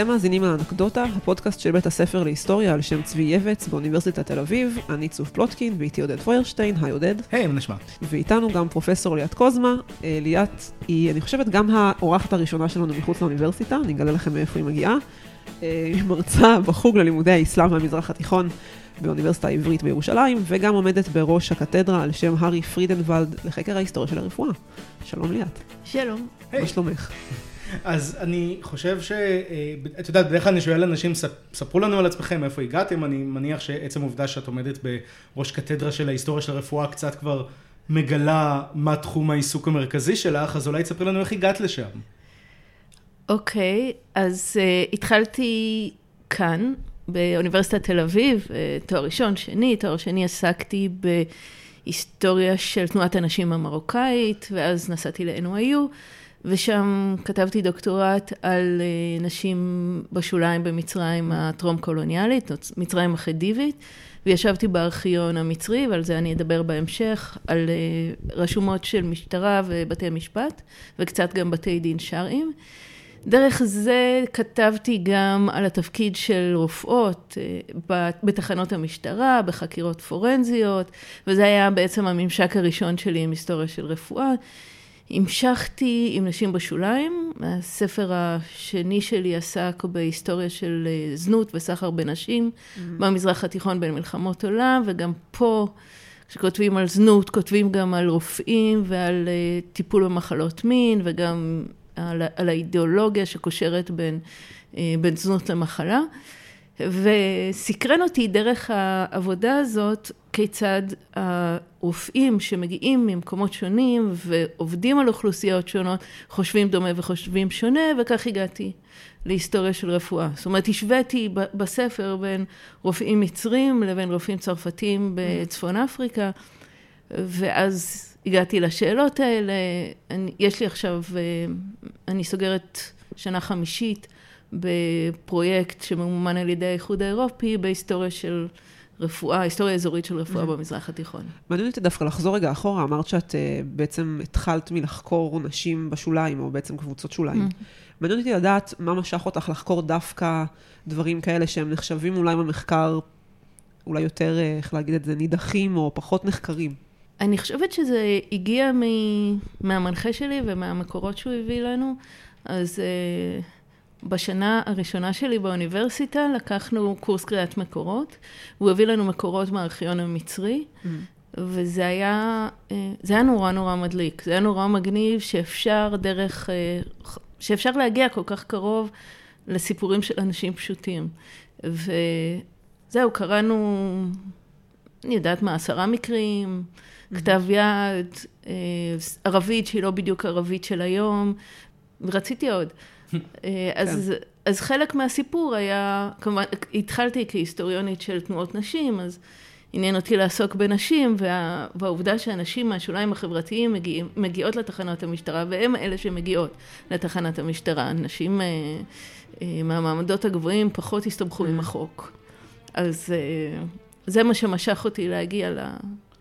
אתם מאזינים לאנקדוטה, הפודקאסט של בית הספר להיסטוריה על שם צבי יבץ באוניברסיטת תל אביב. אני צוף פלוטקין ואיתי עודד פוירשטיין, היי עודד. היי, מה נשמע? ואיתנו גם פרופסור ליאת קוזמה. אה, ליאת היא, אני חושבת, גם האורחת הראשונה שלנו מחוץ לאוניברסיטה, אני אגלה לכם מאיפה היא מגיעה. אה, היא מרצה בחוג ללימודי האסלאם והמזרח התיכון באוניברסיטה העברית בירושלים, וגם עומדת בראש הקתדרה על שם הארי פרידנוולד לחקר ההיסטוריה של הרפואה. שלום ליאת. שלום. מה שלומך? אז אני חושב ש... אה, את יודעת, בדרך כלל אני שואל אנשים, ספרו לנו על עצמכם, איפה הגעתם, אני מניח שעצם העובדה שאת עומדת בראש קתדרה של ההיסטוריה של הרפואה קצת כבר מגלה מה תחום העיסוק המרכזי שלך, אז אולי תספרי לנו איך הגעת לשם. אוקיי, okay, אז uh, התחלתי כאן, באוניברסיטת תל אביב, uh, תואר ראשון, שני, תואר שני עסקתי בהיסטוריה של תנועת הנשים המרוקאית, ואז נסעתי ל-NYU. ושם כתבתי דוקטורט על אה, נשים בשוליים במצרים הטרום-קולוניאלית, מצרים החדיבית, וישבתי בארכיון המצרי, ועל זה אני אדבר בהמשך, על אה, רשומות של משטרה ובתי משפט, וקצת גם בתי דין שרעיים. דרך זה כתבתי גם על התפקיד של רופאות אה, בתחנות המשטרה, בחקירות פורנזיות, וזה היה בעצם הממשק הראשון שלי עם היסטוריה של רפואה. המשכתי עם נשים בשוליים, הספר השני שלי עסק בהיסטוריה של אה, זנות וסחר בנשים mm-hmm. במזרח התיכון בין מלחמות עולם, וגם פה, כשכותבים על זנות, כותבים גם על רופאים ועל אה, טיפול במחלות מין, וגם על, על האידיאולוגיה שקושרת בין, אה, בין זנות למחלה. וסקרן אותי דרך העבודה הזאת כיצד הרופאים שמגיעים ממקומות שונים ועובדים על אוכלוסיות שונות חושבים דומה וחושבים שונה וכך הגעתי להיסטוריה של רפואה. זאת אומרת השוויתי בספר בין רופאים מצרים לבין רופאים צרפתים בצפון אפריקה ואז הגעתי לשאלות האלה. אני, יש לי עכשיו, אה, אני סוגרת שנה חמישית בפרויקט שממומן על ידי האיחוד האירופי בהיסטוריה של רפואה, היסטוריה אזורית של רפואה mm-hmm. במזרח התיכון. מעניין אותי דווקא לחזור רגע אחורה, אמרת שאת uh, בעצם התחלת מלחקור נשים בשוליים, או בעצם קבוצות שוליים. Mm-hmm. מעניין אותי לדעת מה משך אותך לחקור דווקא דברים כאלה שהם נחשבים אולי במחקר, אולי יותר, uh, איך להגיד את זה, נידחים או פחות נחקרים. אני חושבת שזה הגיע מ... מהמנחה שלי ומהמקורות שהוא הביא לנו, אז... Uh... בשנה הראשונה שלי באוניברסיטה לקחנו קורס קריאת מקורות, הוא הביא לנו מקורות מהארכיון המצרי, mm. וזה היה, אה, זה היה נורא נורא מדליק, זה היה נורא מגניב שאפשר דרך, אה, שאפשר להגיע כל כך קרוב לסיפורים של אנשים פשוטים. וזהו, קראנו, אני יודעת מה, עשרה מקרים, mm-hmm. כתב יד, אה, ערבית שהיא לא בדיוק ערבית של היום, ורציתי עוד. אה, אז, כן. אז חלק מהסיפור היה, כמובן, התחלתי כהיסטוריונית של תנועות נשים, אז עניין אותי לעסוק בנשים, וה, והעובדה שהנשים מהשוליים החברתיים מגיע, מגיעות לתחנת המשטרה, והן אלה שמגיעות לתחנת המשטרה. נשים אה, אה, מהמעמדות הגבוהים פחות הסתמכו עם mm. החוק. אז אה, זה מה שמשך אותי להגיע ל...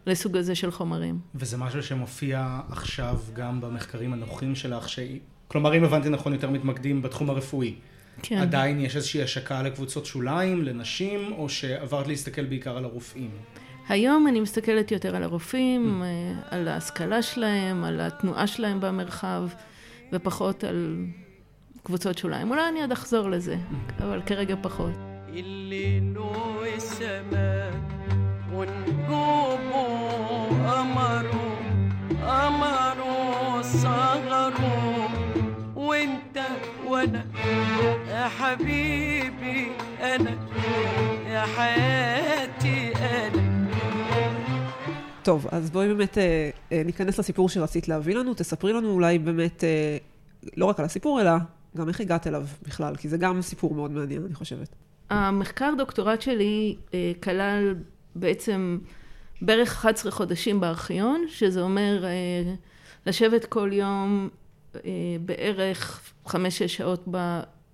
לסוג הזה של חומרים. וזה משהו שמופיע עכשיו גם במחקרים הנוחים שלך, שהיא כלומר, אם הבנתי נכון, יותר מתמקדים בתחום הרפואי. כן. עדיין יש איזושהי השקה לקבוצות שוליים, לנשים, או שעברת להסתכל בעיקר על הרופאים? היום אני מסתכלת יותר על הרופאים, mm. על ההשכלה שלהם, על התנועה שלהם במרחב, ופחות על קבוצות שוליים. אולי אני עוד אחזור לזה, mm. אבל כרגע פחות. أمروا صغروا وانت وانا يا حبيبي انا يا حياتي انا טוב, אז בואי באמת אה, אה, ניכנס לסיפור שרצית להביא לנו. תספרי לנו אולי באמת, אה, לא רק על הסיפור, אלא גם איך הגעת אליו בכלל, כי זה גם סיפור מאוד מעניין, אני חושבת. המחקר דוקטורט שלי אה, כלל בעצם בערך 11 חודשים בארכיון, שזה אומר אה, לשבת כל יום אה, בערך חמש-שש שעות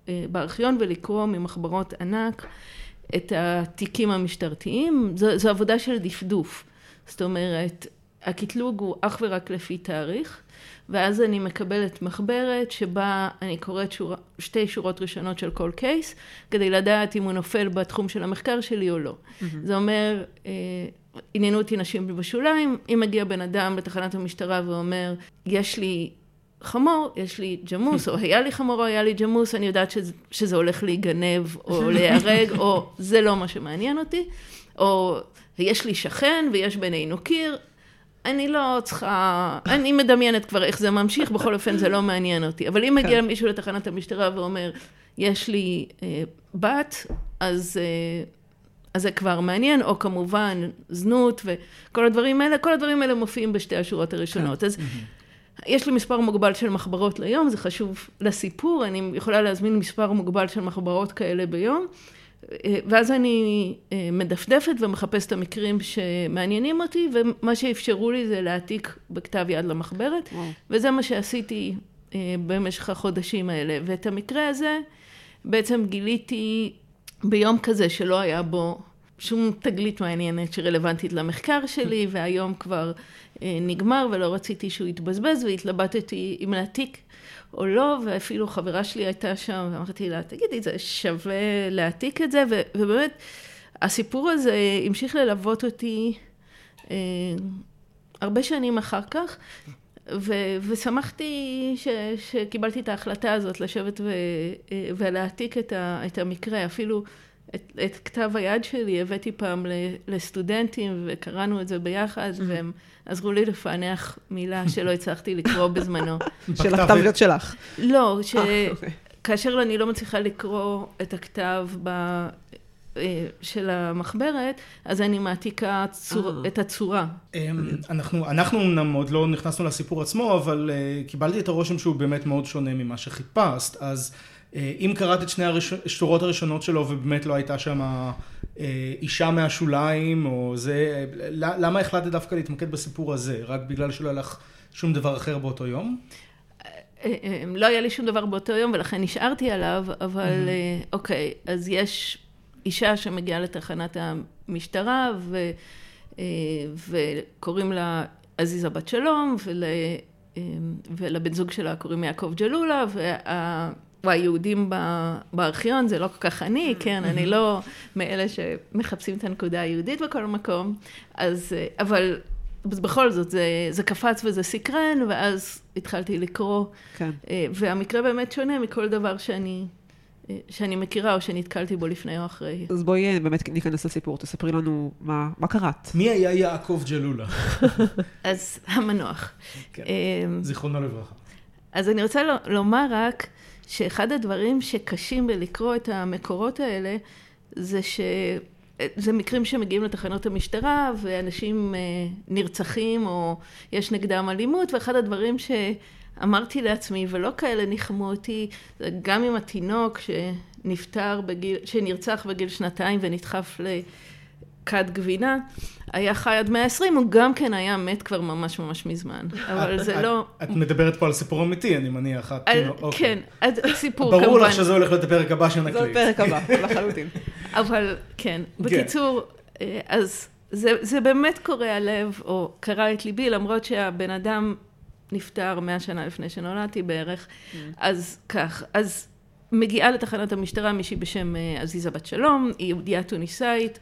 אה, בארכיון ולקרוא ממחברות ענק את התיקים המשטרתיים. זו, זו עבודה של דפדוף. זאת אומרת, הקטלוג הוא אך ורק לפי תאריך, ואז אני מקבלת מחברת שבה אני קוראת שור... שתי שורות ראשונות של כל קייס, כדי לדעת אם הוא נופל בתחום של המחקר שלי או לא. Mm-hmm. זה אומר, אה, עניינו אותי נשים בשוליים, אם מגיע בן אדם לתחנת המשטרה ואומר, יש לי חמור, יש לי ג'מוס, או היה לי חמור או היה לי ג'מוס, אני יודעת שזה, שזה הולך להיגנב או להיהרג, או זה לא מה שמעניין אותי, או יש לי שכן ויש בינינו קיר, אני לא צריכה, אני מדמיינת כבר איך זה ממשיך, בכל אופן זה לא מעניין אותי. אבל אם מגיע כן. מישהו לתחנת המשטרה ואומר, יש לי אה, בת, אז, אה, אז זה כבר מעניין, או כמובן זנות וכל הדברים האלה, כל הדברים האלה מופיעים בשתי השורות הראשונות. כן. אז יש לי מספר מוגבל של מחברות ליום, זה חשוב לסיפור, אני יכולה להזמין מספר מוגבל של מחברות כאלה ביום. ואז אני אה, מדפדפת ומחפשת את המקרים שמעניינים אותי, ומה שאפשרו לי זה להעתיק בכתב יד למחברת, וואו. וזה מה שעשיתי אה, במשך החודשים האלה. ואת המקרה הזה בעצם גיליתי ביום כזה שלא היה בו שום תגלית מעניינת שרלוונטית למחקר שלי, והיום כבר נגמר ולא רציתי שהוא יתבזבז, והתלבטתי אם להעתיק או לא, ואפילו חברה שלי הייתה שם, ואמרתי לה, תגידי, זה שווה להעתיק את זה, ו- ובאמת, הסיפור הזה המשיך ללוות אותי אה, הרבה שנים אחר כך, ו- ושמחתי ש- שקיבלתי את ההחלטה הזאת לשבת ו- אה, ולהעתיק את, ה- את המקרה, אפילו את, את כתב היד שלי הבאתי פעם לסטודנטים וקראנו את זה ביחד, mm-hmm. והם עזרו לי לפענח מילה שלא הצלחתי לקרוא בזמנו. של הכתב יד שלך. לא, שכאשר אה, אני לא מצליחה לקרוא את הכתב ב... אה, של המחברת, אז אני מעתיקה צור, אה. את הצורה. אמ, אנחנו, אנחנו אמנם עוד לא נכנסנו לסיפור עצמו, אבל קיבלתי את הרושם שהוא באמת מאוד שונה ממה שחיפשת, אז אם קראת את שני השורות הראשונות שלו ובאמת לא הייתה שם אה, אישה מהשוליים, או זה, למה החלטת דווקא להתמקד בסיפור הזה? רק בגלל שלא היה לך שום דבר אחר באותו יום? אה, אה, לא היה לי שום דבר באותו יום ולכן נשארתי עליו, אבל אוקיי, אז יש אישה שמגיעה לתחנת המשטרה ו, וקוראים לה עזיזה בת שלום ול, ולבן זוג שלה קוראים יעקב ג'לולה וה... וואי, יהודים בארכיון זה לא כל כך אני, mm. כן, אני לא מאלה שמחפשים את הנקודה היהודית בכל מקום, אז, אבל בכל זאת, זה, זה קפץ וזה סקרן, ואז התחלתי לקרוא, כן. אה, והמקרה באמת שונה מכל דבר שאני... אה, שאני מכירה או שנתקלתי בו לפני או אחרי. אז בואי אה, באמת ניכנס לסיפור, תספרי לנו מה, מה קראת. מי היה יעקב ג'לולה? אז המנוח. כן, זיכרונו לברכה. אז אני רוצה לומר רק שאחד הדברים שקשים בלקרוא את המקורות האלה, זה ש... זה מקרים שמגיעים לתחנות המשטרה ואנשים אה, נרצחים או יש נגדם אלימות ואחד הדברים שאמרתי לעצמי ולא כאלה ניחמו אותי גם עם התינוק שנפטר בגיל, שנרצח בגיל שנתיים ונדחף כד גבינה, היה חי עד 120, הוא גם כן היה מת כבר ממש ממש מזמן. אבל זה לא... את מדברת פה על סיפור אמיתי, אני מניח. כן, סיפור כמובן. ברור לך שזה הולך להיות הפרק הבא שנקליט. זה הפרק הבא, לחלוטין. אבל כן, כן. בקיצור, אה, אז זה באמת קורע לב, או קרע את ליבי, למרות שהבן אדם נפטר מאה שנה לפני שנולדתי בערך, mm. אז כך, אז מגיעה לתחנת המשטרה מישהי בשם אה, עזיזה בת שלום, היא יהודייה טוניסאית.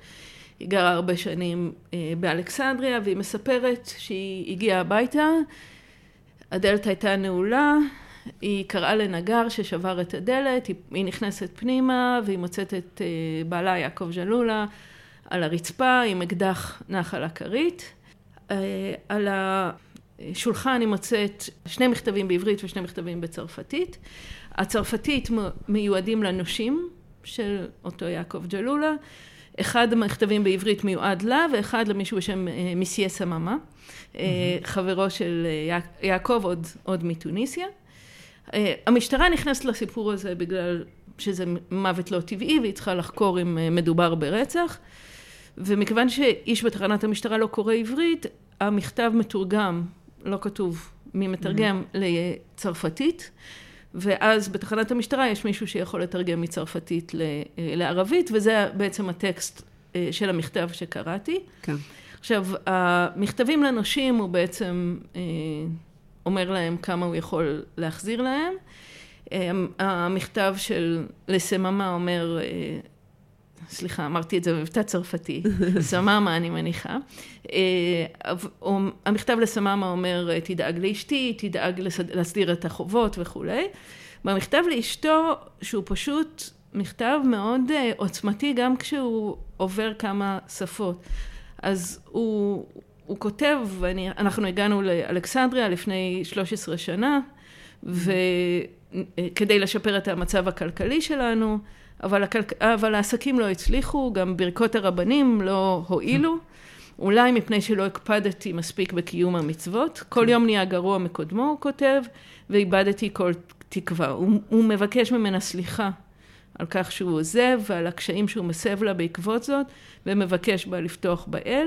היא גרה הרבה שנים אה, באלכסנדריה, והיא מספרת שהיא הגיעה הביתה, הדלת הייתה נעולה, היא קראה לנגר ששבר את הדלת, היא, היא נכנסת פנימה והיא מוצאת את אה, בעלה יעקב ז'לולה על הרצפה עם אקדח נח על הכרית. אה, על השולחן היא מוצאת שני מכתבים בעברית ושני מכתבים בצרפתית. הצרפתית מיועדים לנושים של אותו יעקב ג'לולה. אחד המכתבים בעברית מיועד לה, ואחד למישהו בשם אה, מיסיה סממה, mm-hmm. חברו של אה, יעקב עוד, עוד מתוניסיה. המשטרה נכנסת לסיפור הזה בגלל שזה מוות לא טבעי, והיא צריכה לחקור אם מדובר ברצח. ומכיוון שאיש בתחנת המשטרה לא קורא עברית, המכתב מתורגם, לא כתוב מי מתרגם, mm-hmm. לצרפתית. ואז בתחנת המשטרה יש מישהו שיכול לתרגם מצרפתית לערבית, וזה בעצם הטקסט אה, של המכתב שקראתי. כן. עכשיו, המכתבים לנושים הוא בעצם אה, אומר להם כמה הוא יכול להחזיר להם. אה, המכתב של לסממה אומר, אה, סליחה, אמרתי את זה במבטא צרפתי, סממה אני מניחה. אה, המכתב לסממה אומר, תדאג לאשתי, תדאג להסדיר את החובות וכולי. במכתב לאשתו, שהוא פשוט מכתב מאוד עוצמתי, גם כשהוא עובר כמה שפות. אז הוא, הוא כותב, ואנחנו הגענו לאלכסנדריה לפני 13 שנה, וכדי לשפר את המצב הכלכלי שלנו, אבל, הכלכ... אבל העסקים לא הצליחו, גם ברכות הרבנים לא הועילו, אולי מפני שלא הקפדתי מספיק בקיום המצוות. כל יום נהיה גרוע מקודמו, הוא כותב, ואיבדתי כל תקווה. הוא, הוא מבקש ממנה סליחה על כך שהוא עוזב ועל הקשיים שהוא מסב לה בעקבות זאת, ומבקש בה לפתוח באל.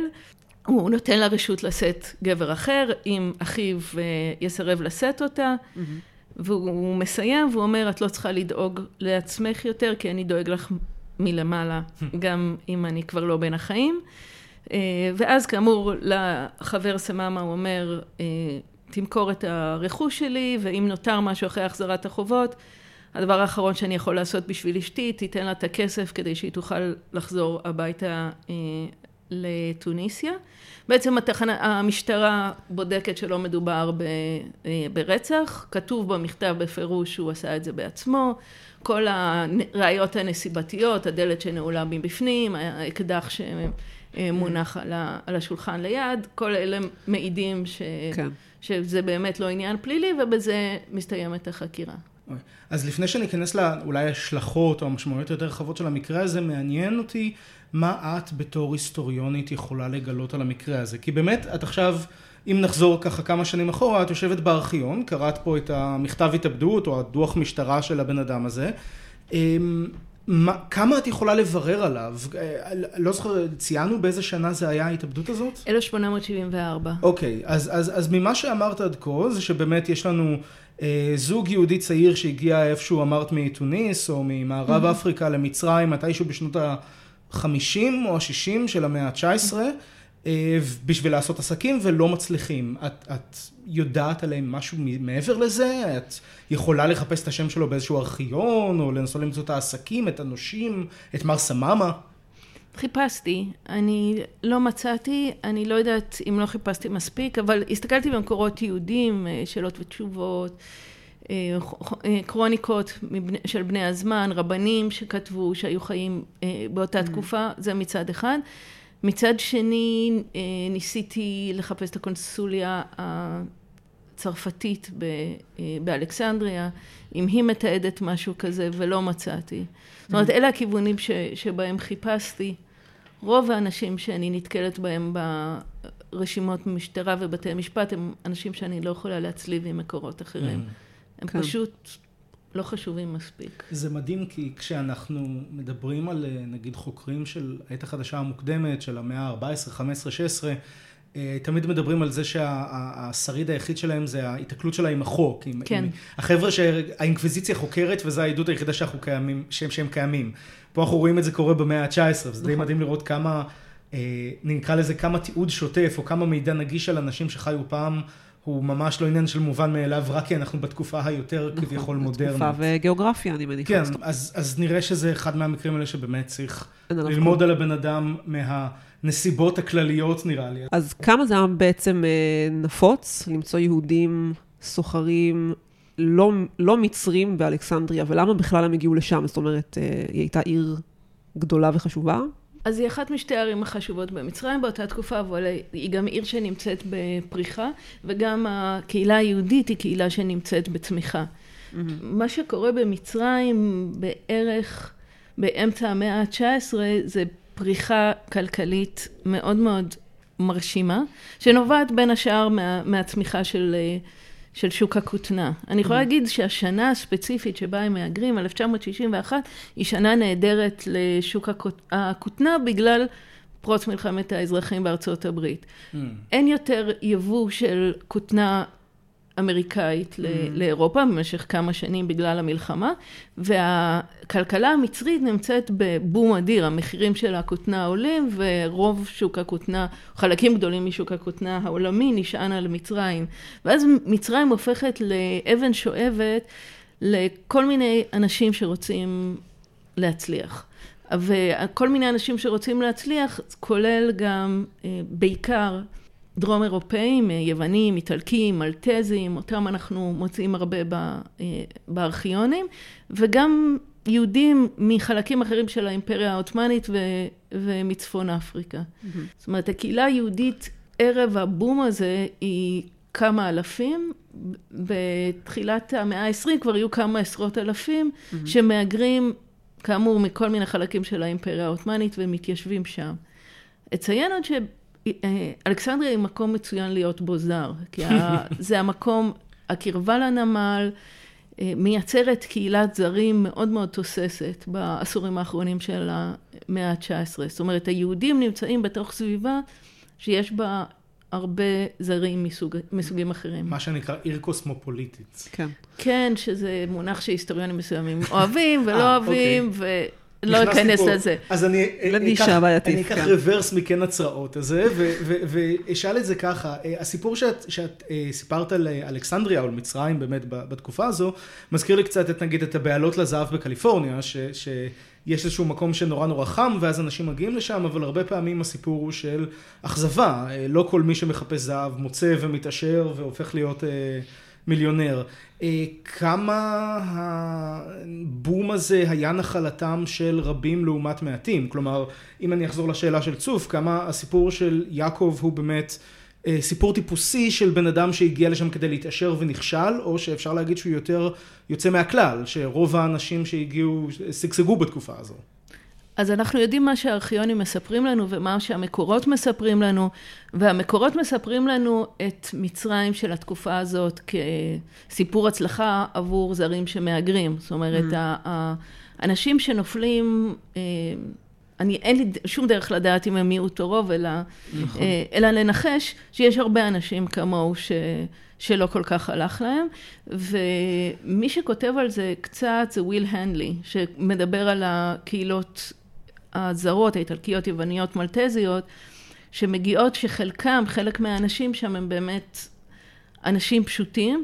הוא נותן לה רשות לשאת גבר אחר, אם אחיו אה, יסרב לשאת אותה. Mm-hmm. והוא מסיים והוא אומר, את לא צריכה לדאוג לעצמך יותר, כי אני דואג לך מלמעלה, גם אם אני כבר לא בין החיים. אה, ואז כאמור, לחבר סממה הוא אומר, אה, תמכור את הרכוש שלי, ואם נותר משהו אחרי החזרת החובות, הדבר האחרון שאני יכול לעשות בשביל אשתי, תיתן לה את הכסף כדי שהיא תוכל לחזור הביתה אה, לטוניסיה. בעצם התחנה, המשטרה בודקת שלא מדובר ב, אה, ברצח, כתוב במכתב בפירוש שהוא עשה את זה בעצמו, כל הראיות הנסיבתיות, הדלת שנעולה מבפנים, האקדח שמונח על, ה, על השולחן ליד, כל אלה מעידים ש, כן. שזה באמת לא עניין פלילי ובזה מסתיימת החקירה. אז לפני שניכנס לאולי השלכות או המשמעויות היותר רחבות של המקרה הזה, מעניין אותי מה את בתור היסטוריונית יכולה לגלות על המקרה הזה. כי באמת, את עכשיו, אם נחזור ככה כמה שנים אחורה, את יושבת בארכיון, קראת פה את המכתב התאבדות או הדוח משטרה של הבן אדם הזה. אמ, מה, כמה את יכולה לברר עליו? אה, לא זוכר, ציינו באיזה שנה זה היה ההתאבדות הזאת? 1874. אוקיי, אז, אז, אז ממה שאמרת עד כה, זה שבאמת יש לנו אה, זוג יהודי צעיר שהגיע איפשהו, אמרת מתוניס, או ממערב mm-hmm. אפריקה למצרים, מתישהו בשנות ה-50 או ה-60 של המאה ה-19, אה, בשביל לעשות עסקים, ולא מצליחים. את, את יודעת עליהם משהו מעבר לזה? את יכולה לחפש את השם שלו באיזשהו ארכיון, או לנסות למצוא את העסקים, את הנושים, את מר סממה? חיפשתי, אני לא מצאתי, אני לא יודעת אם לא חיפשתי מספיק, אבל הסתכלתי במקורות יהודים, אה, שאלות ותשובות, קרוניקות של בני הזמן, רבנים שכתבו, שהיו חיים באותה mm. תקופה, זה מצד אחד. מצד שני, ניסיתי לחפש את הקונסוליה הצרפתית באלכסנדריה, אם היא מתעדת משהו כזה, ולא מצאתי. זאת אומרת, mm. אלה הכיוונים ש, שבהם חיפשתי. רוב האנשים שאני נתקלת בהם ברשימות משטרה ובתי משפט הם אנשים שאני לא יכולה להצליב עם מקורות אחרים. Mm. הם כן. פשוט לא חשובים מספיק. זה מדהים כי כשאנחנו מדברים על נגיד חוקרים של העת החדשה המוקדמת, של המאה ה-14, 15, 16, תמיד מדברים על זה שהשריד היחיד שלהם זה ההיתקלות שלה עם החוק. כן. עם, החבר'ה שהאינקוויזיציה חוקרת וזה העדות היחידה שאנחנו קיימים, שהם, שהם קיימים. פה אנחנו רואים את זה קורה במאה ה-19, וזה די נכון. מדהים לראות כמה, אה, נקרא לזה כמה תיעוד שוטף, או כמה מידע נגיש על אנשים שחיו פעם. הוא ממש לא עניין של מובן מאליו, רק כי אנחנו בתקופה היותר נכון, כביכול מודרנית. תקופה וגיאוגרפיה, אני מניחה. כן, אז, אז נראה שזה אחד מהמקרים האלה שבאמת צריך ללמוד על הבן אדם מהנסיבות הכלליות, נראה לי. אז כמה זה היה בעצם אה, נפוץ למצוא יהודים סוחרים לא, לא מצרים באלכסנדריה, ולמה בכלל הם הגיעו לשם? זאת אומרת, אה, היא הייתה עיר גדולה וחשובה? אז היא אחת משתי הערים החשובות במצרים באותה תקופה, אבל היא גם עיר שנמצאת בפריחה, וגם הקהילה היהודית היא קהילה שנמצאת בצמיחה. Mm-hmm. מה שקורה במצרים בערך באמצע המאה ה-19 זה פריחה כלכלית מאוד מאוד מרשימה, שנובעת בין השאר מה, מהצמיחה של אה, של שוק הכותנה. אני יכולה mm-hmm. להגיד שהשנה הספציפית שבה הם מהגרים, 1961, היא שנה נהדרת לשוק הכותנה בגלל פרוץ מלחמת האזרחים בארצות הברית. Mm. אין יותר יבוא של כותנה אמריקאית mm. לאירופה במשך כמה שנים בגלל המלחמה, והכלכלה המצרית נמצאת בבום אדיר, המחירים של הכותנה עולים, ורוב שוק הכותנה, חלקים גדולים משוק הכותנה העולמי נשען על מצרים. ואז מצרים הופכת לאבן שואבת לכל מיני אנשים שרוצים להצליח. וכל מיני אנשים שרוצים להצליח, כולל גם אה, בעיקר דרום אירופאים, אה, יוונים, איטלקים, מלטזים, אותם אנחנו מוצאים הרבה אה, בארכיונים, וגם יהודים מחלקים אחרים של האימפריה העות'מאנית ו, ומצפון אפריקה. Mm-hmm. זאת אומרת, הקהילה היהודית ערב הבום הזה היא כמה אלפים, בתחילת המאה ה-20 כבר היו כמה עשרות אלפים mm-hmm. שמהגרים, כאמור, מכל מיני חלקים של האימפריה העות'מאנית ומתיישבים שם. אציין עוד שאלכסנדריה היא מקום מצוין להיות בו זר, כי זה המקום, הקרבה לנמל, אה, מייצרת קהילת זרים מאוד מאוד תוססת בעשורים האחרונים של המאה ה-19. זאת אומרת, היהודים נמצאים בתוך סביבה שיש בה הרבה זרים מסוג, מסוגים אחרים. מה שנקרא עיר קוסמופוליטית. כן. כן, שזה מונח שהיסטוריונים מסוימים אוהבים ולא אה, אוהבים, אוקיי. ולא אכנס לזה. אז אני אקח, אני אקח. רוורס מקן הצרעות הזה, ואשאל את זה ככה, אה, הסיפור שאת, שאת אה, סיפרת על אלכסנדריה או על מצרים באמת בתקופה הזו, מזכיר לי קצת את נגיד את הבעלות לזהב בקליפורניה, ש... ש יש איזשהו מקום שנורא נורא חם ואז אנשים מגיעים לשם, אבל הרבה פעמים הסיפור הוא של אכזבה. אה, לא כל מי שמחפש זהב מוצא ומתעשר והופך להיות אה, מיליונר. אה, כמה הבום הזה היה נחלתם של רבים לעומת מעטים? כלומר, אם אני אחזור לשאלה של צוף, כמה הסיפור של יעקב הוא באמת אה, סיפור טיפוסי של בן אדם שהגיע לשם כדי להתעשר ונכשל, או שאפשר להגיד שהוא יותר יוצא מהכלל, שרוב האנשים שהגיעו שגשגו בתקופה הזו. אז אנחנו יודעים מה שהארכיונים מספרים לנו ומה שהמקורות מספרים לנו, והמקורות מספרים לנו את מצרים של התקופה הזאת כסיפור הצלחה עבור זרים שמהגרים. זאת אומרת, mm. האנשים שנופלים אה, אני, אין לי שום דרך לדעת אם הם מיעוט או רוב, אלא, נכון. אה, אלא לנחש שיש הרבה אנשים כמוהו ש, שלא כל כך הלך להם. ומי שכותב על זה קצת זה וויל הנדלי, שמדבר על הקהילות הזרות, האיטלקיות, יווניות, מלטזיות, שמגיעות שחלקם, חלק מהאנשים שם הם באמת אנשים פשוטים.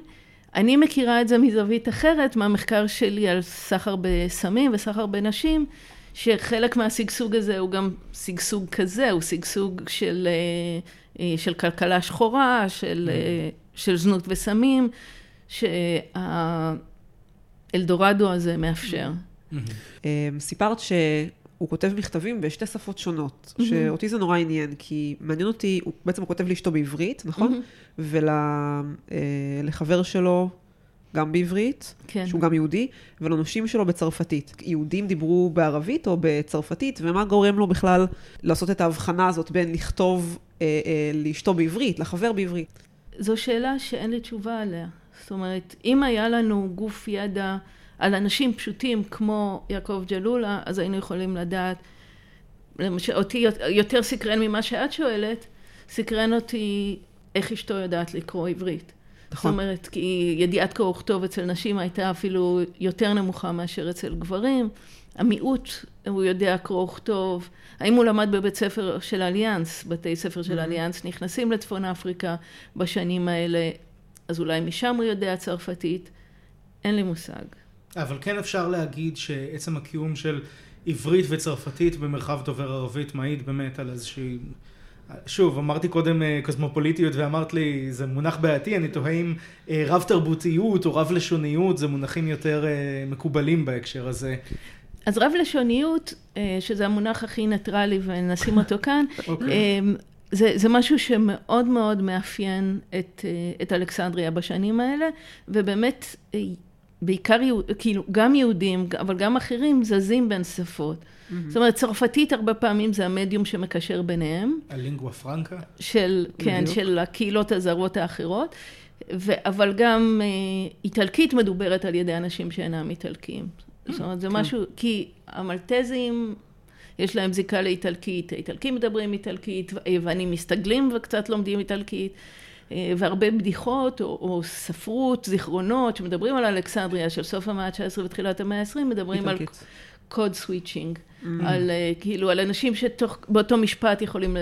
אני מכירה את זה מזווית אחרת, מהמחקר שלי על סחר בסמים וסחר בנשים. שחלק מהשגשוג הזה הוא גם שגשוג כזה, הוא שגשוג של, אה, אה, של כלכלה שחורה, של, אה, של זנות וסמים, שהאלדורדו הזה מאפשר. סיפרת שהוא כותב מכתבים בשתי שפות שונות, שאותי זה נורא עניין, כי מעניין אותי, הוא בעצם הוא כותב לאשתו בעברית, נכון? ולחבר שלו גם בעברית, כן. שהוא גם יהודי, ולנושים שלו בצרפתית. יהודים דיברו בערבית או בצרפתית, ומה גורם לו בכלל לעשות את ההבחנה הזאת בין לכתוב אה, אה, לאשתו בעברית, לחבר בעברית? זו שאלה שאין לי תשובה עליה. זאת אומרת, אם היה לנו גוף ידע על אנשים פשוטים כמו יעקב ג'לולה, אז היינו יכולים לדעת, למשל, אותי יותר סקרן ממה שאת שואלת, סקרן אותי איך אשתו יודעת לקרוא עברית. נכון. זאת אומרת, כי ידיעת קרוא וכתוב אצל נשים הייתה אפילו יותר נמוכה מאשר אצל גברים. המיעוט, הוא יודע קרוא וכתוב. האם הוא למד בבית ספר של אליאנס, בתי ספר של mm-hmm. אליאנס נכנסים לצפון אפריקה בשנים האלה, אז אולי משם הוא יודע צרפתית. אין לי מושג. אבל כן אפשר להגיד שעצם הקיום של עברית וצרפתית במרחב דובר ערבית מעיד באמת על איזושהי שוב, אמרתי קודם אה, קוסמופוליטיות ואמרת לי, זה מונח בעייתי, אני תוהה אם אה, רב תרבותיות או רב לשוניות זה מונחים יותר אה, מקובלים בהקשר הזה. אז רב לשוניות, שזה המונח הכי ניטרלי ונשים אותו כאן, okay. אוקיי. זה, זה משהו שמאוד מאוד מאפיין את, את אלכסנדריה בשנים האלה, ובאמת בעיקר, כאילו, גם יהודים, אבל גם אחרים זזים בין שפות. Mm-hmm. זאת אומרת, צרפתית הרבה פעמים זה המדיום שמקשר ביניהם. הלינגואה פרנקה? של, כן, של הקהילות הזרות האחרות. ו- אבל גם אה, איטלקית מדוברת על ידי אנשים שאינם איטלקים. זאת אומרת, זה כן. משהו, כי המלטזים, יש להם זיקה לאיטלקית, האיטלקים מדברים איטלקית, היוונים מסתגלים וקצת לומדים איטלקית. אה, והרבה בדיחות או, או ספרות, זיכרונות, שמדברים על אלכסנדריה של סוף המאה ה-19 ותחילת המאה ה-20, מדברים על קוד סוויצ'ינג, mm-hmm. על כאילו, על אנשים שבאותו משפט יכולים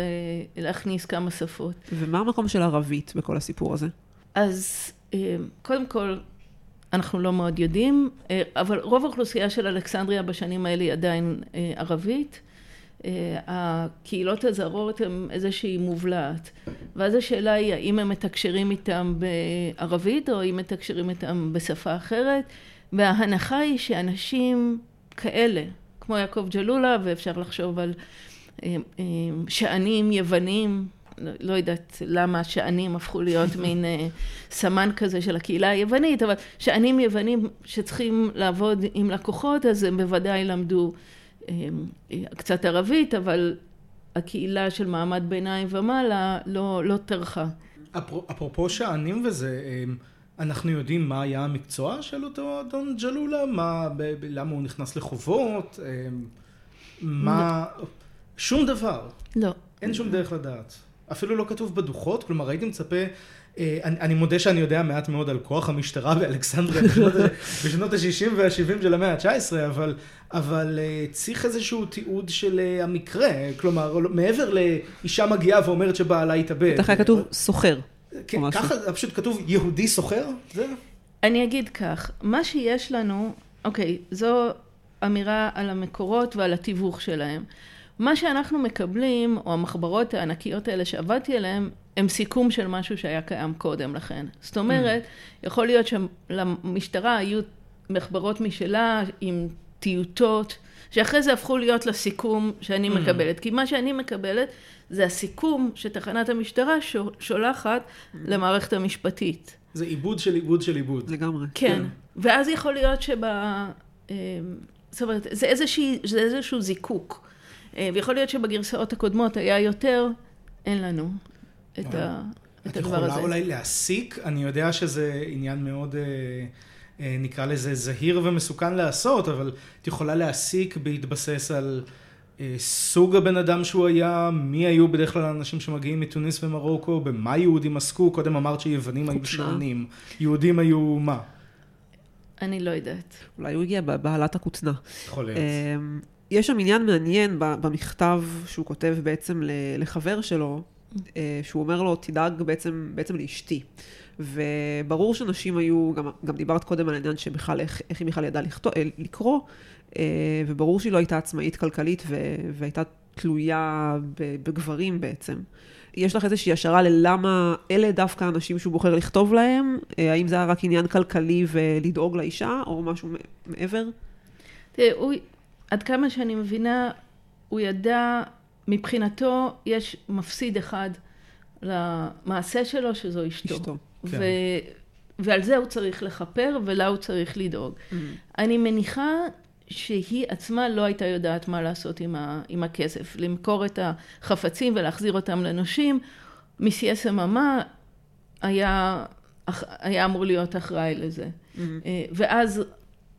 להכניס כמה שפות. ומה המקום של ערבית בכל הסיפור הזה? אז קודם כל, אנחנו לא מאוד יודעים, אבל רוב האוכלוסייה של אלכסנדריה בשנים האלה היא עדיין ערבית. הקהילות הזרות הן איזושהי מובלעת. ואז השאלה היא האם הם מתקשרים איתם בערבית או אם מתקשרים איתם בשפה אחרת. וההנחה היא שאנשים כאלה, כמו יעקב ג'לולה, ואפשר לחשוב על אה, אה, שענים יוונים, לא יודעת למה שענים הפכו להיות מין אה, סמן כזה של הקהילה היוונית, אבל שענים יוונים שצריכים לעבוד עם לקוחות, אז הם בוודאי למדו קצת ערבית, אבל הקהילה של מעמד ביניים ומעלה לא, לא טרחה. אפרופו שענים וזה, אמ, אנחנו יודעים מה היה המקצוע של אותו אדון ג'לולה? מה, ב, ב, למה הוא נכנס לחובות? אמ, מה... לא. שום דבר. לא. אין שום דרך לדעת. אפילו לא כתוב בדוחות, כלומר הייתי מצפה אני, אני מודה שאני יודע מעט מאוד על כוח המשטרה באלכסנדריה בשנות, בשנות ה-60 וה-70 של המאה ה-19, אבל, אבל אה, צריך איזשהו תיעוד של אה, המקרה, כלומר, מעבר לאישה מגיעה ואומרת שבעלה התאבד. בטח היה כתוב סוחר. כן, ככה פשוט כתוב יהודי סוחר? זה? אני אגיד כך, מה שיש לנו, אוקיי, זו אמירה על המקורות ועל התיווך שלהם. מה שאנחנו מקבלים, או המחברות הענקיות האלה שעבדתי עליהן, הם סיכום של משהו שהיה קיים קודם לכן. זאת אומרת, mm. יכול להיות שלמשטרה היו מחברות משלה עם טיוטות, שאחרי זה הפכו להיות לסיכום שאני mm. מקבלת. כי מה שאני מקבלת זה הסיכום שתחנת המשטרה שולחת mm. למערכת המשפטית. זה עיבוד של עיבוד של עיבוד. לגמרי. כן. כן. ואז יכול להיות שב... אה, זאת אומרת, זה, איזושהי, זה איזשהו זיקוק. אה, ויכול להיות שבגרסאות הקודמות היה יותר, אין לנו. את, ה, את הדבר הזה. את יכולה אולי להסיק, אני יודע שזה עניין מאוד, אה, אה, נקרא לזה זהיר ומסוכן לעשות, אבל את יכולה להסיק בהתבסס על אה, סוג הבן אדם שהוא היה, מי היו בדרך כלל האנשים שמגיעים מתוניס ומרוקו, במה יהודים עסקו, קודם אמרת שיוונים היו שונים, יהודים היו מה? אני לא יודעת. אולי הוא הגיע בבעלת הכותנה. יכול להיות. יש שם עניין מעניין במכתב שהוא כותב בעצם לחבר שלו, שהוא אומר לו, תדאג בעצם, בעצם לאשתי. וברור שנשים היו, גם, גם דיברת קודם על העניין שבכלל, איך, איך היא בכלל ידעה לכתוב, אה, לקרוא, אה, וברור שהיא לא הייתה עצמאית כלכלית ו, והייתה תלויה בגברים בעצם. יש לך איזושהי השערה ללמה אלה דווקא האנשים שהוא בוחר לכתוב להם? האם זה היה רק עניין כלכלי ולדאוג לאישה, או משהו מעבר? תראה, הוא, עד כמה שאני מבינה, הוא ידע מבחינתו יש מפסיד אחד למעשה שלו, שזו אשתו. אשתו, כן. ו... ועל זה הוא צריך לכפר ולה הוא צריך לדאוג. Mm-hmm. אני מניחה שהיא עצמה לא הייתה יודעת מה לעשות עם, ה... עם הכסף. למכור את החפצים ולהחזיר אותם לנושים, מסי סממה היה, היה אמור להיות אחראי לזה. Mm-hmm. ואז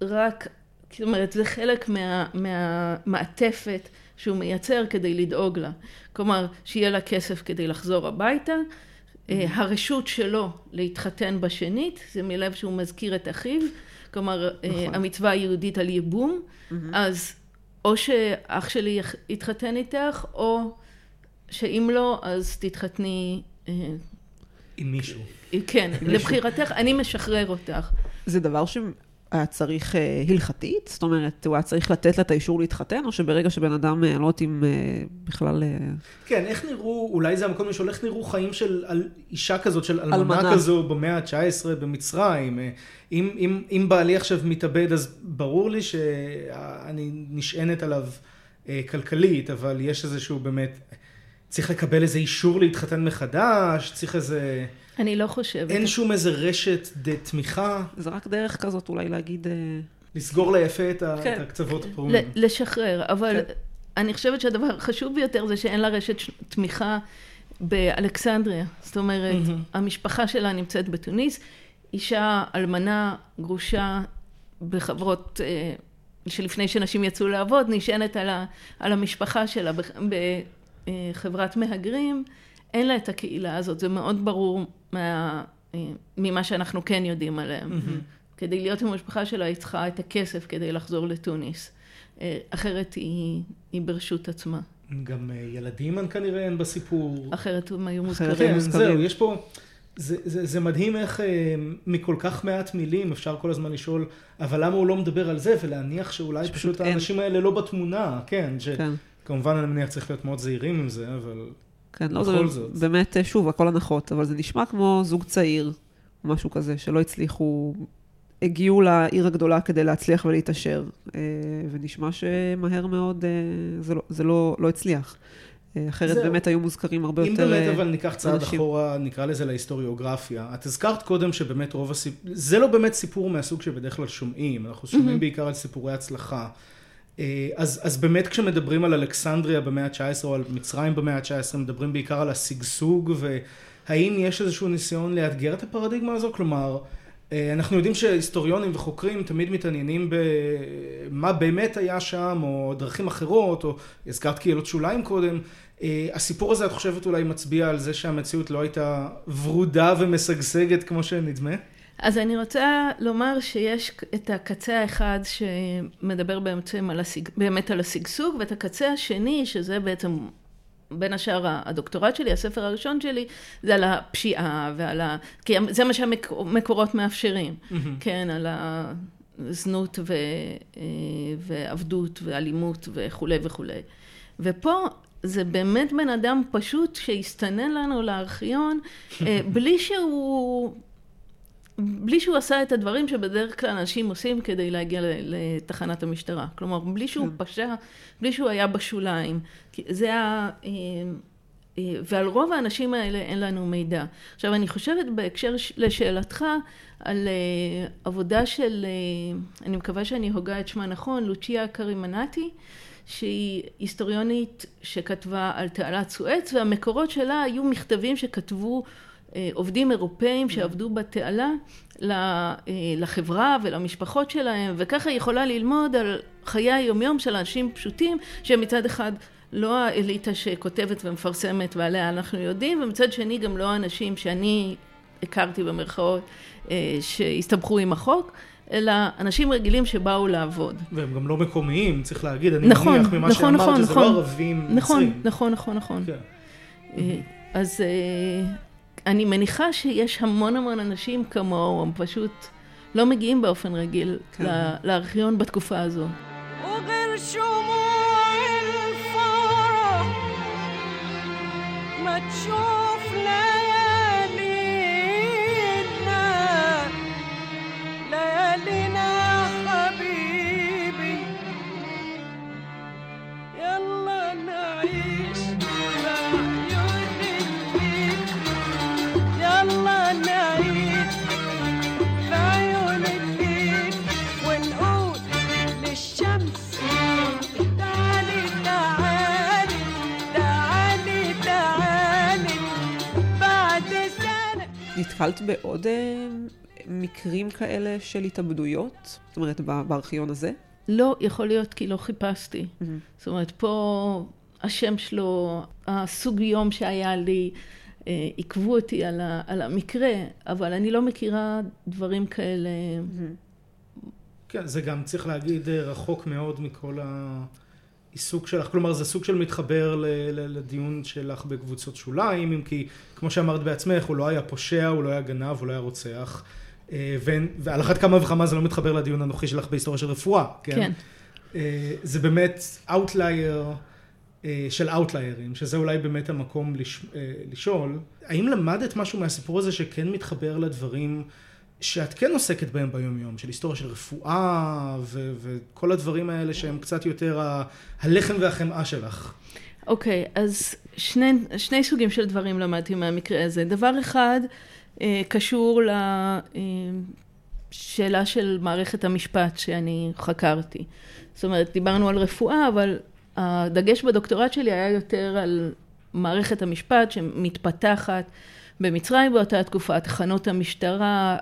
רק, זאת אומרת, זה חלק מה... מהמעטפת. שהוא מייצר כדי לדאוג לה. כלומר, שיהיה לה כסף כדי לחזור הביתה. אה, mm-hmm. הרשות שלו להתחתן בשנית, זה מלב שהוא מזכיר את אחיו, כלומר, אה, נכון. המצווה היהודית על ייבום, mm-hmm. אז או שאח שלי יתחתן איתך, או שאם לא, אז תתחתני... אה, עם מישהו. כן, לבחירתך, אני משחרר אותך. זה דבר ש... היה צריך אה, הלכתית? זאת אומרת, הוא היה צריך לתת לה את האישור להתחתן, או שברגע שבן אדם, אה, אני לא יודעת אם אה, בכלל... כן, איך נראו, אולי זה המקום לשאול, איך נראו חיים של על, אישה כזאת, של אלמנה, אלמנה כזו במאה ה-19 במצרים? אם, אם, אם בעלי עכשיו מתאבד, אז ברור לי שאני נשענת עליו כלכלית, אבל יש איזשהו באמת, צריך לקבל איזה אישור להתחתן מחדש, צריך איזה... אני לא חושבת. אין שום איזה רשת תמיכה. זה רק דרך כזאת אולי להגיד... אה, לסגור ליפה את, כן. את הקצוות הפרומים. לשחרר, אבל כן. אני חושבת שהדבר החשוב ביותר זה שאין לה רשת תמיכה באלכסנדריה. זאת אומרת, mm-hmm. המשפחה שלה נמצאת בתוניס, אישה אלמנה, גרושה, בחברות... אה, שלפני שנשים יצאו לעבוד, נשענת על, ה, על המשפחה שלה בחברת מהגרים. אין לה את הקהילה הזאת, זה מאוד ברור מה, ממה שאנחנו כן יודעים עליהם. Mm-hmm. כדי להיות עם המשפחה שלה, היא צריכה את הכסף כדי לחזור לתוניס. אחרת היא, היא ברשות עצמה. גם ילדים כנראה אין בסיפור. אחרת הם היו מוזכרים. כן, זהו, יש פה... זה, זה, זה מדהים איך אה, מכל כך מעט מילים אפשר כל הזמן לשאול, אבל למה הוא לא מדבר על זה, ולהניח שאולי פשוט אין. האנשים האלה לא בתמונה, כן, שכמובן כן. אני מניח צריך להיות מאוד זהירים עם זה, אבל כן, לא, זה זאת. באמת, שוב, הכל הנחות, אבל זה נשמע כמו זוג צעיר, משהו כזה, שלא הצליחו, הגיעו לעיר הגדולה כדי להצליח ולהתעשר, אה, ונשמע שמהר מאוד אה, זה לא, זה לא, לא הצליח. אחרת זהו. באמת היו מוזכרים הרבה אם יותר אנשים. אם באמת אבל ניקח צעד אנשים. אחורה, נקרא לזה להיסטוריוגרפיה. את הזכרת קודם שבאמת רוב הסיפור, זה לא באמת סיפור מהסוג שבדרך כלל שומעים, אנחנו שומעים mm-hmm. בעיקר על סיפורי הצלחה. אה, אז, אז באמת כשמדברים על אלכסנדריה במאה ה-19 או על מצרים במאה ה-19, מדברים בעיקר על השגשוג, והאם יש איזשהו ניסיון לאתגר את הפרדיגמה הזו? כלומר, אה, אנחנו יודעים שהיסטוריונים וחוקרים תמיד מתעניינים במה באמת היה שם, או דרכים אחרות, או הזכרת קהילות שוליים קודם. אה, הסיפור הזה, את חושבת, אולי מצביע על זה שהמציאות לא הייתה ורודה ומשגשגת כמו שנדמה? אז אני רוצה לומר שיש את הקצה האחד שמדבר על הסג... באמת על השגשוג, ואת הקצה השני, שזה בעצם בין השאר הדוקטורט שלי, הספר הראשון שלי, זה על הפשיעה ועל ה... כי זה מה שהמקורות מאפשרים, mm-hmm. כן, על הזנות ו... אה, ועבדות ואלימות וכולי וכולי. ופה זה באמת בן אדם פשוט שהסתנן לנו לארכיון אה, בלי שהוא... בלי שהוא עשה את הדברים שבדרך כלל אנשים עושים כדי להגיע לתחנת המשטרה. כלומר, בלי שהוא כן. פשע, בלי שהוא היה בשוליים. זה ה... אה, אה, ועל רוב האנשים האלה אין לנו מידע. עכשיו, אני חושבת בהקשר לשאלתך על עבודה של, אני מקווה שאני הוגה את שמה נכון, לוצ'יה קרימנטי. שהיא היסטוריונית שכתבה על תעלת סואץ, והמקורות שלה היו מכתבים שכתבו אה, עובדים אירופאים שעבדו בתעלה אה, לחברה ולמשפחות שלהם, וככה היא יכולה ללמוד על חיי היומיום של אנשים פשוטים, שהם מצד אחד לא האליטה שכותבת ומפרסמת ועליה אנחנו יודעים, ומצד שני גם לא האנשים שאני הכרתי במרכאות אה, שהסתבכו עם החוק. אלא אנשים רגילים שבאו לעבוד. והם גם לא מקומיים, צריך להגיד, אני נכון, מניח ממה נכון, שאמרת, נכון, שזה לא נכון, לא ערבים נכון, מצרים. נכון, נכון, נכון. כן. אה, אז אה, אני מניחה שיש המון המון אנשים כמוהו, הם פשוט לא מגיעים באופן רגיל כן. לארכיון בתקופה הזו. נתקלת בעוד אה, מקרים כאלה של התאבדויות? זאת אומרת, בארכיון הזה? לא, יכול להיות כי לא חיפשתי. Mm-hmm. זאת אומרת, פה השם שלו, הסוג יום שהיה לי, אה, עיכבו אותי על, ה, על המקרה, אבל אני לא מכירה דברים כאלה. Mm-hmm. כן, זה גם צריך להגיד אה, רחוק מאוד מכל ה... עיסוק שלך, כלומר זה סוג של מתחבר ל, ל, לדיון שלך בקבוצות שוליים, אם כי כמו שאמרת בעצמך, הוא לא היה פושע, הוא לא היה גנב, הוא לא היה רוצח, אה, ועל אחת כמה וכמה זה לא מתחבר לדיון הנוכחי שלך בהיסטוריה של רפואה, כן? כן. אה, זה באמת outlier אה, של אאוטליירים, שזה אולי באמת המקום לש, לשאול, האם למדת משהו מהסיפור הזה שכן מתחבר לדברים שאת כן עוסקת בהם ביום יום, של היסטוריה של רפואה ו- וכל הדברים האלה שהם קצת יותר ה- הלחם והחמאה שלך. אוקיי, okay, אז שני, שני סוגים של דברים למדתי מהמקרה הזה. דבר אחד אה, קשור לשאלה אה, של מערכת המשפט שאני חקרתי. זאת אומרת, דיברנו על רפואה, אבל הדגש בדוקטורט שלי היה יותר על מערכת המשפט שמתפתחת. במצרים באותה תקופה, תחנות המשטרה,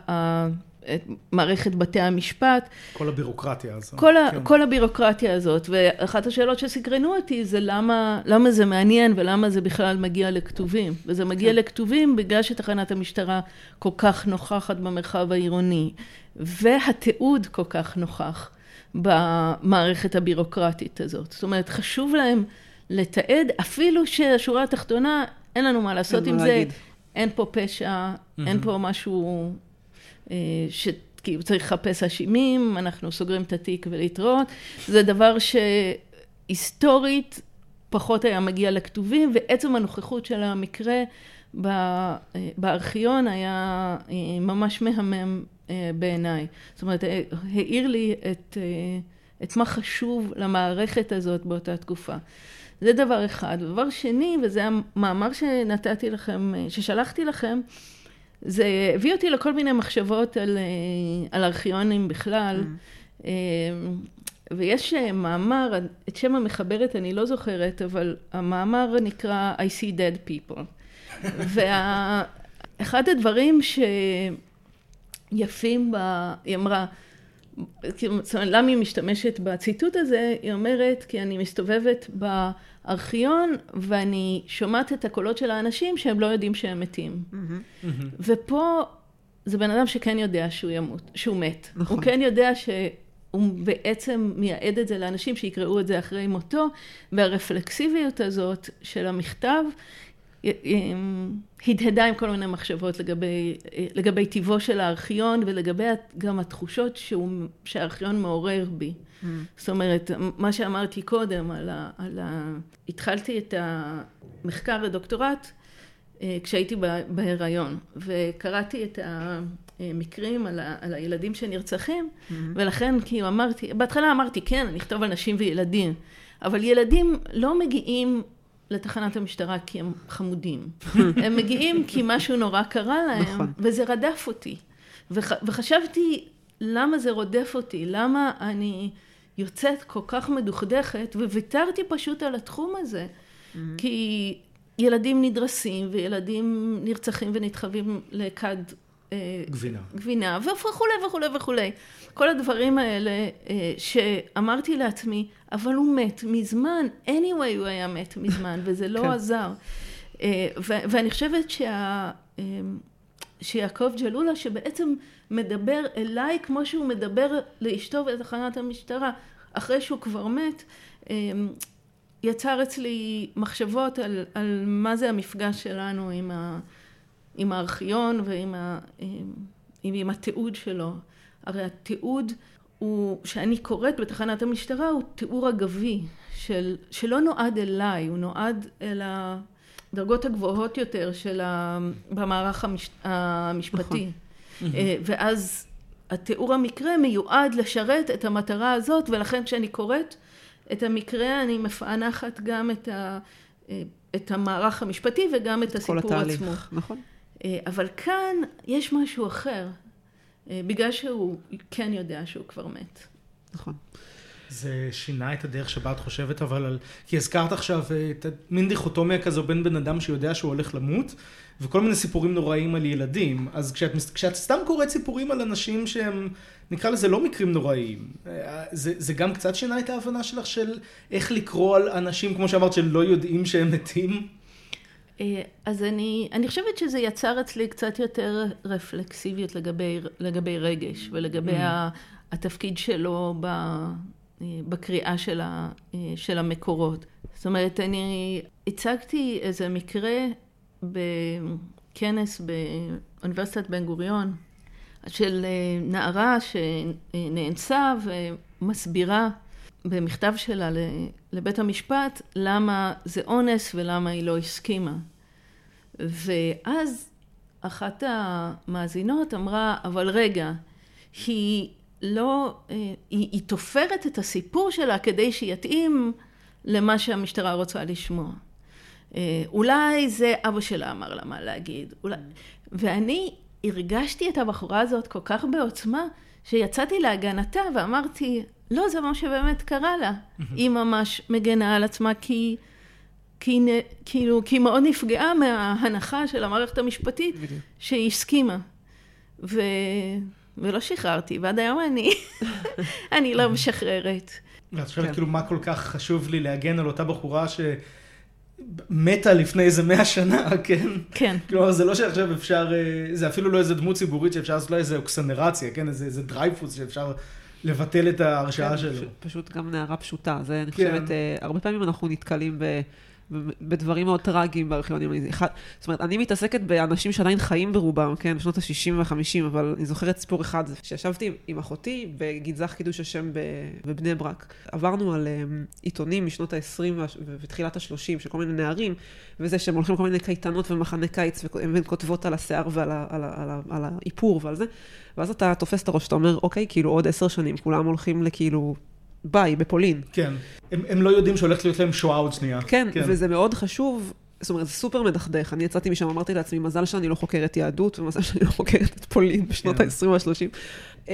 מערכת בתי המשפט. כל הבירוקרטיה הזאת. כל, כן. כל הבירוקרטיה הזאת, ואחת השאלות שסקרנו אותי זה למה, למה זה מעניין ולמה זה בכלל מגיע לכתובים. וזה מגיע כן. לכתובים בגלל שתחנת המשטרה כל כך נוכחת במרחב העירוני, והתיעוד כל כך נוכח במערכת הבירוקרטית הזאת. זאת אומרת, חשוב להם לתעד, אפילו שהשורה התחתונה, אין לנו מה לעשות עם זה. להגיד. אין פה פשע, mm-hmm. אין פה משהו אה, שכאילו צריך לחפש אשימים, אנחנו סוגרים את התיק ולהתראות. זה דבר שהיסטורית פחות היה מגיע לכתובים, ועצם הנוכחות של המקרה אה, בארכיון היה אה, ממש מהמם בעיניי. זאת אומרת, העיר לי את, את מה חשוב למערכת הזאת באותה תקופה. זה דבר אחד. דבר שני, וזה המאמר שנתתי לכם, ששלחתי לכם, זה הביא אותי לכל מיני מחשבות על, אה, על ארכיונים בכלל. Mm. אה, ויש אה, מאמר, את שם המחברת אני לא זוכרת, אבל המאמר נקרא I see dead people. ואחד הדברים שיפים בה, היא אמרה, למה היא משתמשת בציטוט הזה? היא אומרת, כי אני מסתובבת בארכיון ואני שומעת את הקולות של האנשים שהם לא יודעים שהם מתים. Mm-hmm. ופה זה בן אדם שכן יודע שהוא ימות, שהוא מת. נכון. הוא כן יודע שהוא בעצם מייעד את זה לאנשים שיקראו את זה אחרי מותו, והרפלקסיביות הזאת של המכתב הדהדה עם כל מיני מחשבות לגבי, לגבי טיבו של הארכיון ולגבי גם התחושות שהוא, שהארכיון מעורר בי. Mm. זאת אומרת, מה שאמרתי קודם על ה, על ה... התחלתי את המחקר לדוקטורט אה, כשהייתי בהיריון, וקראתי את המקרים על, ה, על הילדים שנרצחים, mm-hmm. ולכן כאילו אמרתי, בהתחלה אמרתי, כן, אני אכתוב על נשים וילדים, אבל ילדים לא מגיעים לתחנת המשטרה כי הם חמודים. הם מגיעים כי משהו נורא קרה להם, נכון. וזה רדף אותי. וח, וחשבתי, למה זה רודף אותי? למה אני יוצאת כל כך מדוכדכת, וויתרתי פשוט על התחום הזה. Mm-hmm. כי ילדים נדרסים, וילדים נרצחים ונדחבים לכד אה, גבינה. גבינה, וכולי וכולי וכולי. כל הדברים האלה אה, שאמרתי לעצמי, אבל הוא מת מזמן, anyway הוא היה מת מזמן, וזה לא כן. עזר. אה, ואני חושבת שה... שיעקב ג'לולה, שבעצם מדבר אליי כמו שהוא מדבר לאשתו בתחנת המשטרה, אחרי שהוא כבר מת, יצר אצלי מחשבות על, על מה זה המפגש שלנו עם ה... עם הארכיון ועם ה, עם, עם התיעוד שלו. הרי התיעוד הוא, שאני קוראת בתחנת המשטרה, הוא תיאור אגבי, של, שלא נועד אליי, הוא נועד אל הדרגות הגבוהות יותר של ה, במערך המש, המשפטי. נכון. אה, ואז התיאור המקרה מיועד לשרת את המטרה הזאת, ולכן כשאני קוראת את המקרה אני מפענחת גם את, ה, אה, את המערך המשפטי וגם את הסיפור התהליך, עצמו. נכון. אה, אבל כאן יש משהו אחר, בגלל שהוא כן יודע שהוא כבר מת. נכון. זה שינה את הדרך שבה את חושבת, אבל על... כי הזכרת עכשיו אה, את מין דיכוטומיה כזו בין בן אדם שיודע שהוא הולך למות, וכל מיני סיפורים נוראים על ילדים. אז כשאת, כשאת סתם קוראת סיפורים על אנשים שהם, נקרא לזה לא מקרים נוראיים, זה, זה גם קצת שינה את ההבנה שלך של איך לקרוא על אנשים, כמו שאמרת, שלא יודעים שהם מתים? אה, אז אני, אני חושבת שזה יצר אצלי קצת יותר רפלקסיביות לגבי, לגבי רגש ולגבי mm. התפקיד שלו ב, אה, בקריאה של, ה, אה, של המקורות. זאת אומרת, אני הצגתי איזה מקרה בכנס באוניברסיטת בן גוריון של נערה שנאנסה ומסבירה במכתב שלה לבית המשפט למה זה אונס ולמה היא לא הסכימה. ואז אחת המאזינות אמרה, אבל רגע, היא לא, אה, היא, היא תופרת את הסיפור שלה כדי שיתאים למה שהמשטרה רוצה לשמוע. אה, אולי זה אבא שלה אמר לה מה להגיד. אולי... ואני הרגשתי את הבחורה הזאת כל כך בעוצמה, שיצאתי להגנתה ואמרתי, לא, זה מה שבאמת קרה לה. היא ממש מגנה על עצמה כי... כי, כאילו, כי היא מאוד נפגעה מההנחה של המערכת המשפטית שהיא הסכימה. ו... ולא שחררתי, ועד היום אני, אני לא משחררת. ואת חושבת כן. כאילו מה כל כך חשוב לי להגן על אותה בחורה שמתה לפני איזה מאה שנה, כן? כן. כלומר, זה לא שעכשיו אפשר, אה, זה אפילו לא איזה דמות ציבורית שאפשר לעשות לה איזה אוקסנרציה, כן? איזה, איזה דרייפוס שאפשר לבטל את ההרשעה כן, שלו. פשוט- פשוט גם נערה פשוטה. זה, אני כן. חושבת, אה, הרבה פעמים אנחנו נתקלים ב... בדברים מאוד טראגיים בארכיונים. אני- אחד- זאת אומרת, אני מתעסקת באנשים שעדיין חיים ברובם, כן, בשנות ה-60 וה-50, אבל אני זוכרת סיפור אחד, שישבתי עם- עם אחותי בגנזך קידוש השם בבני ברק. עברנו על אה, עיתונים משנות ה-20 ותחילת ה-30 של כל מיני נערים, וזה שהם הולכים לכל מיני קייטנות ומחנה קיץ, והן כותבות על השיער ועל על על ה- על האיפור ועל זה, ואז אתה תופס את הראש, אתה אומר, אוקיי, כאילו עוד עשר שנים, כולם הולכים לכאילו... ביי, בפולין. כן. הם, הם לא יודעים שהולכת להיות להם שואה עוד שנייה. כן, כן, וזה מאוד חשוב, זאת אומרת, זה סופר מדכדך. אני יצאתי משם, אמרתי לעצמי, מזל שאני לא חוקרת יהדות, ומזל שאני לא חוקרת את פולין בשנות כן. ה-20 וה-30.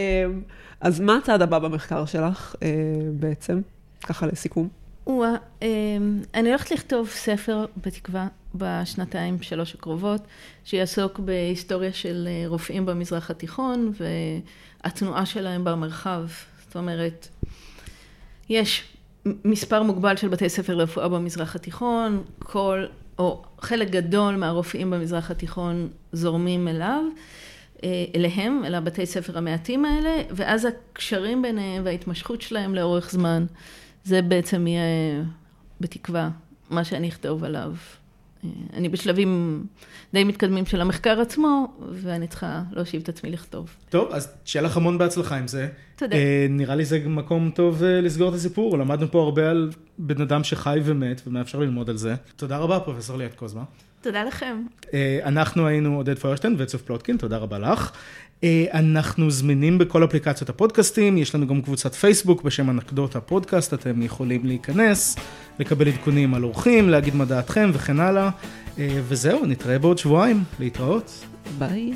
אז מה הצעד הבא במחקר שלך אה, בעצם? ככה לסיכום. וואה, אמ, אני הולכת לכתוב ספר, בתקווה, בשנתיים, שלוש הקרובות, שיעסוק בהיסטוריה של אה, רופאים במזרח התיכון והתנועה שלהם במרחב. זאת אומרת, יש מספר מוגבל של בתי ספר לרפואה במזרח התיכון, כל, או חלק גדול מהרופאים במזרח התיכון זורמים אליו. אה, אליהם, אל הבתי ספר המעטים האלה, ואז הקשרים ביניהם וההתמשכות שלהם לאורך זמן, זה בעצם יהיה, בתקווה, מה שאני אכתוב עליו. אה, אני בשלבים די מתקדמים של המחקר עצמו, ואני צריכה להושיב את עצמי לכתוב. טוב, אז שיהיה לך המון בהצלחה עם זה. תודה. אה, נראה לי זה מקום טוב אה, לסגור את הסיפור. למדנו פה הרבה על בן אדם שחי ומת, ומה אפשר ללמוד על זה. תודה רבה, פרופסור ליאת קוזמה. תודה לכם. אה, אנחנו היינו עודד פוירשטיין וצוף פלוטקין, תודה רבה לך. אה, אנחנו זמינים בכל אפליקציות הפודקאסטים, יש לנו גם קבוצת פייסבוק בשם אנקדוטה פודקאסט, אתם יכולים להיכנס, לקבל עדכונים על אורחים, להגיד מה דעתכם וכן הלאה. אה, וזהו, נתראה בעוד שבועיים, להתראות. ביי.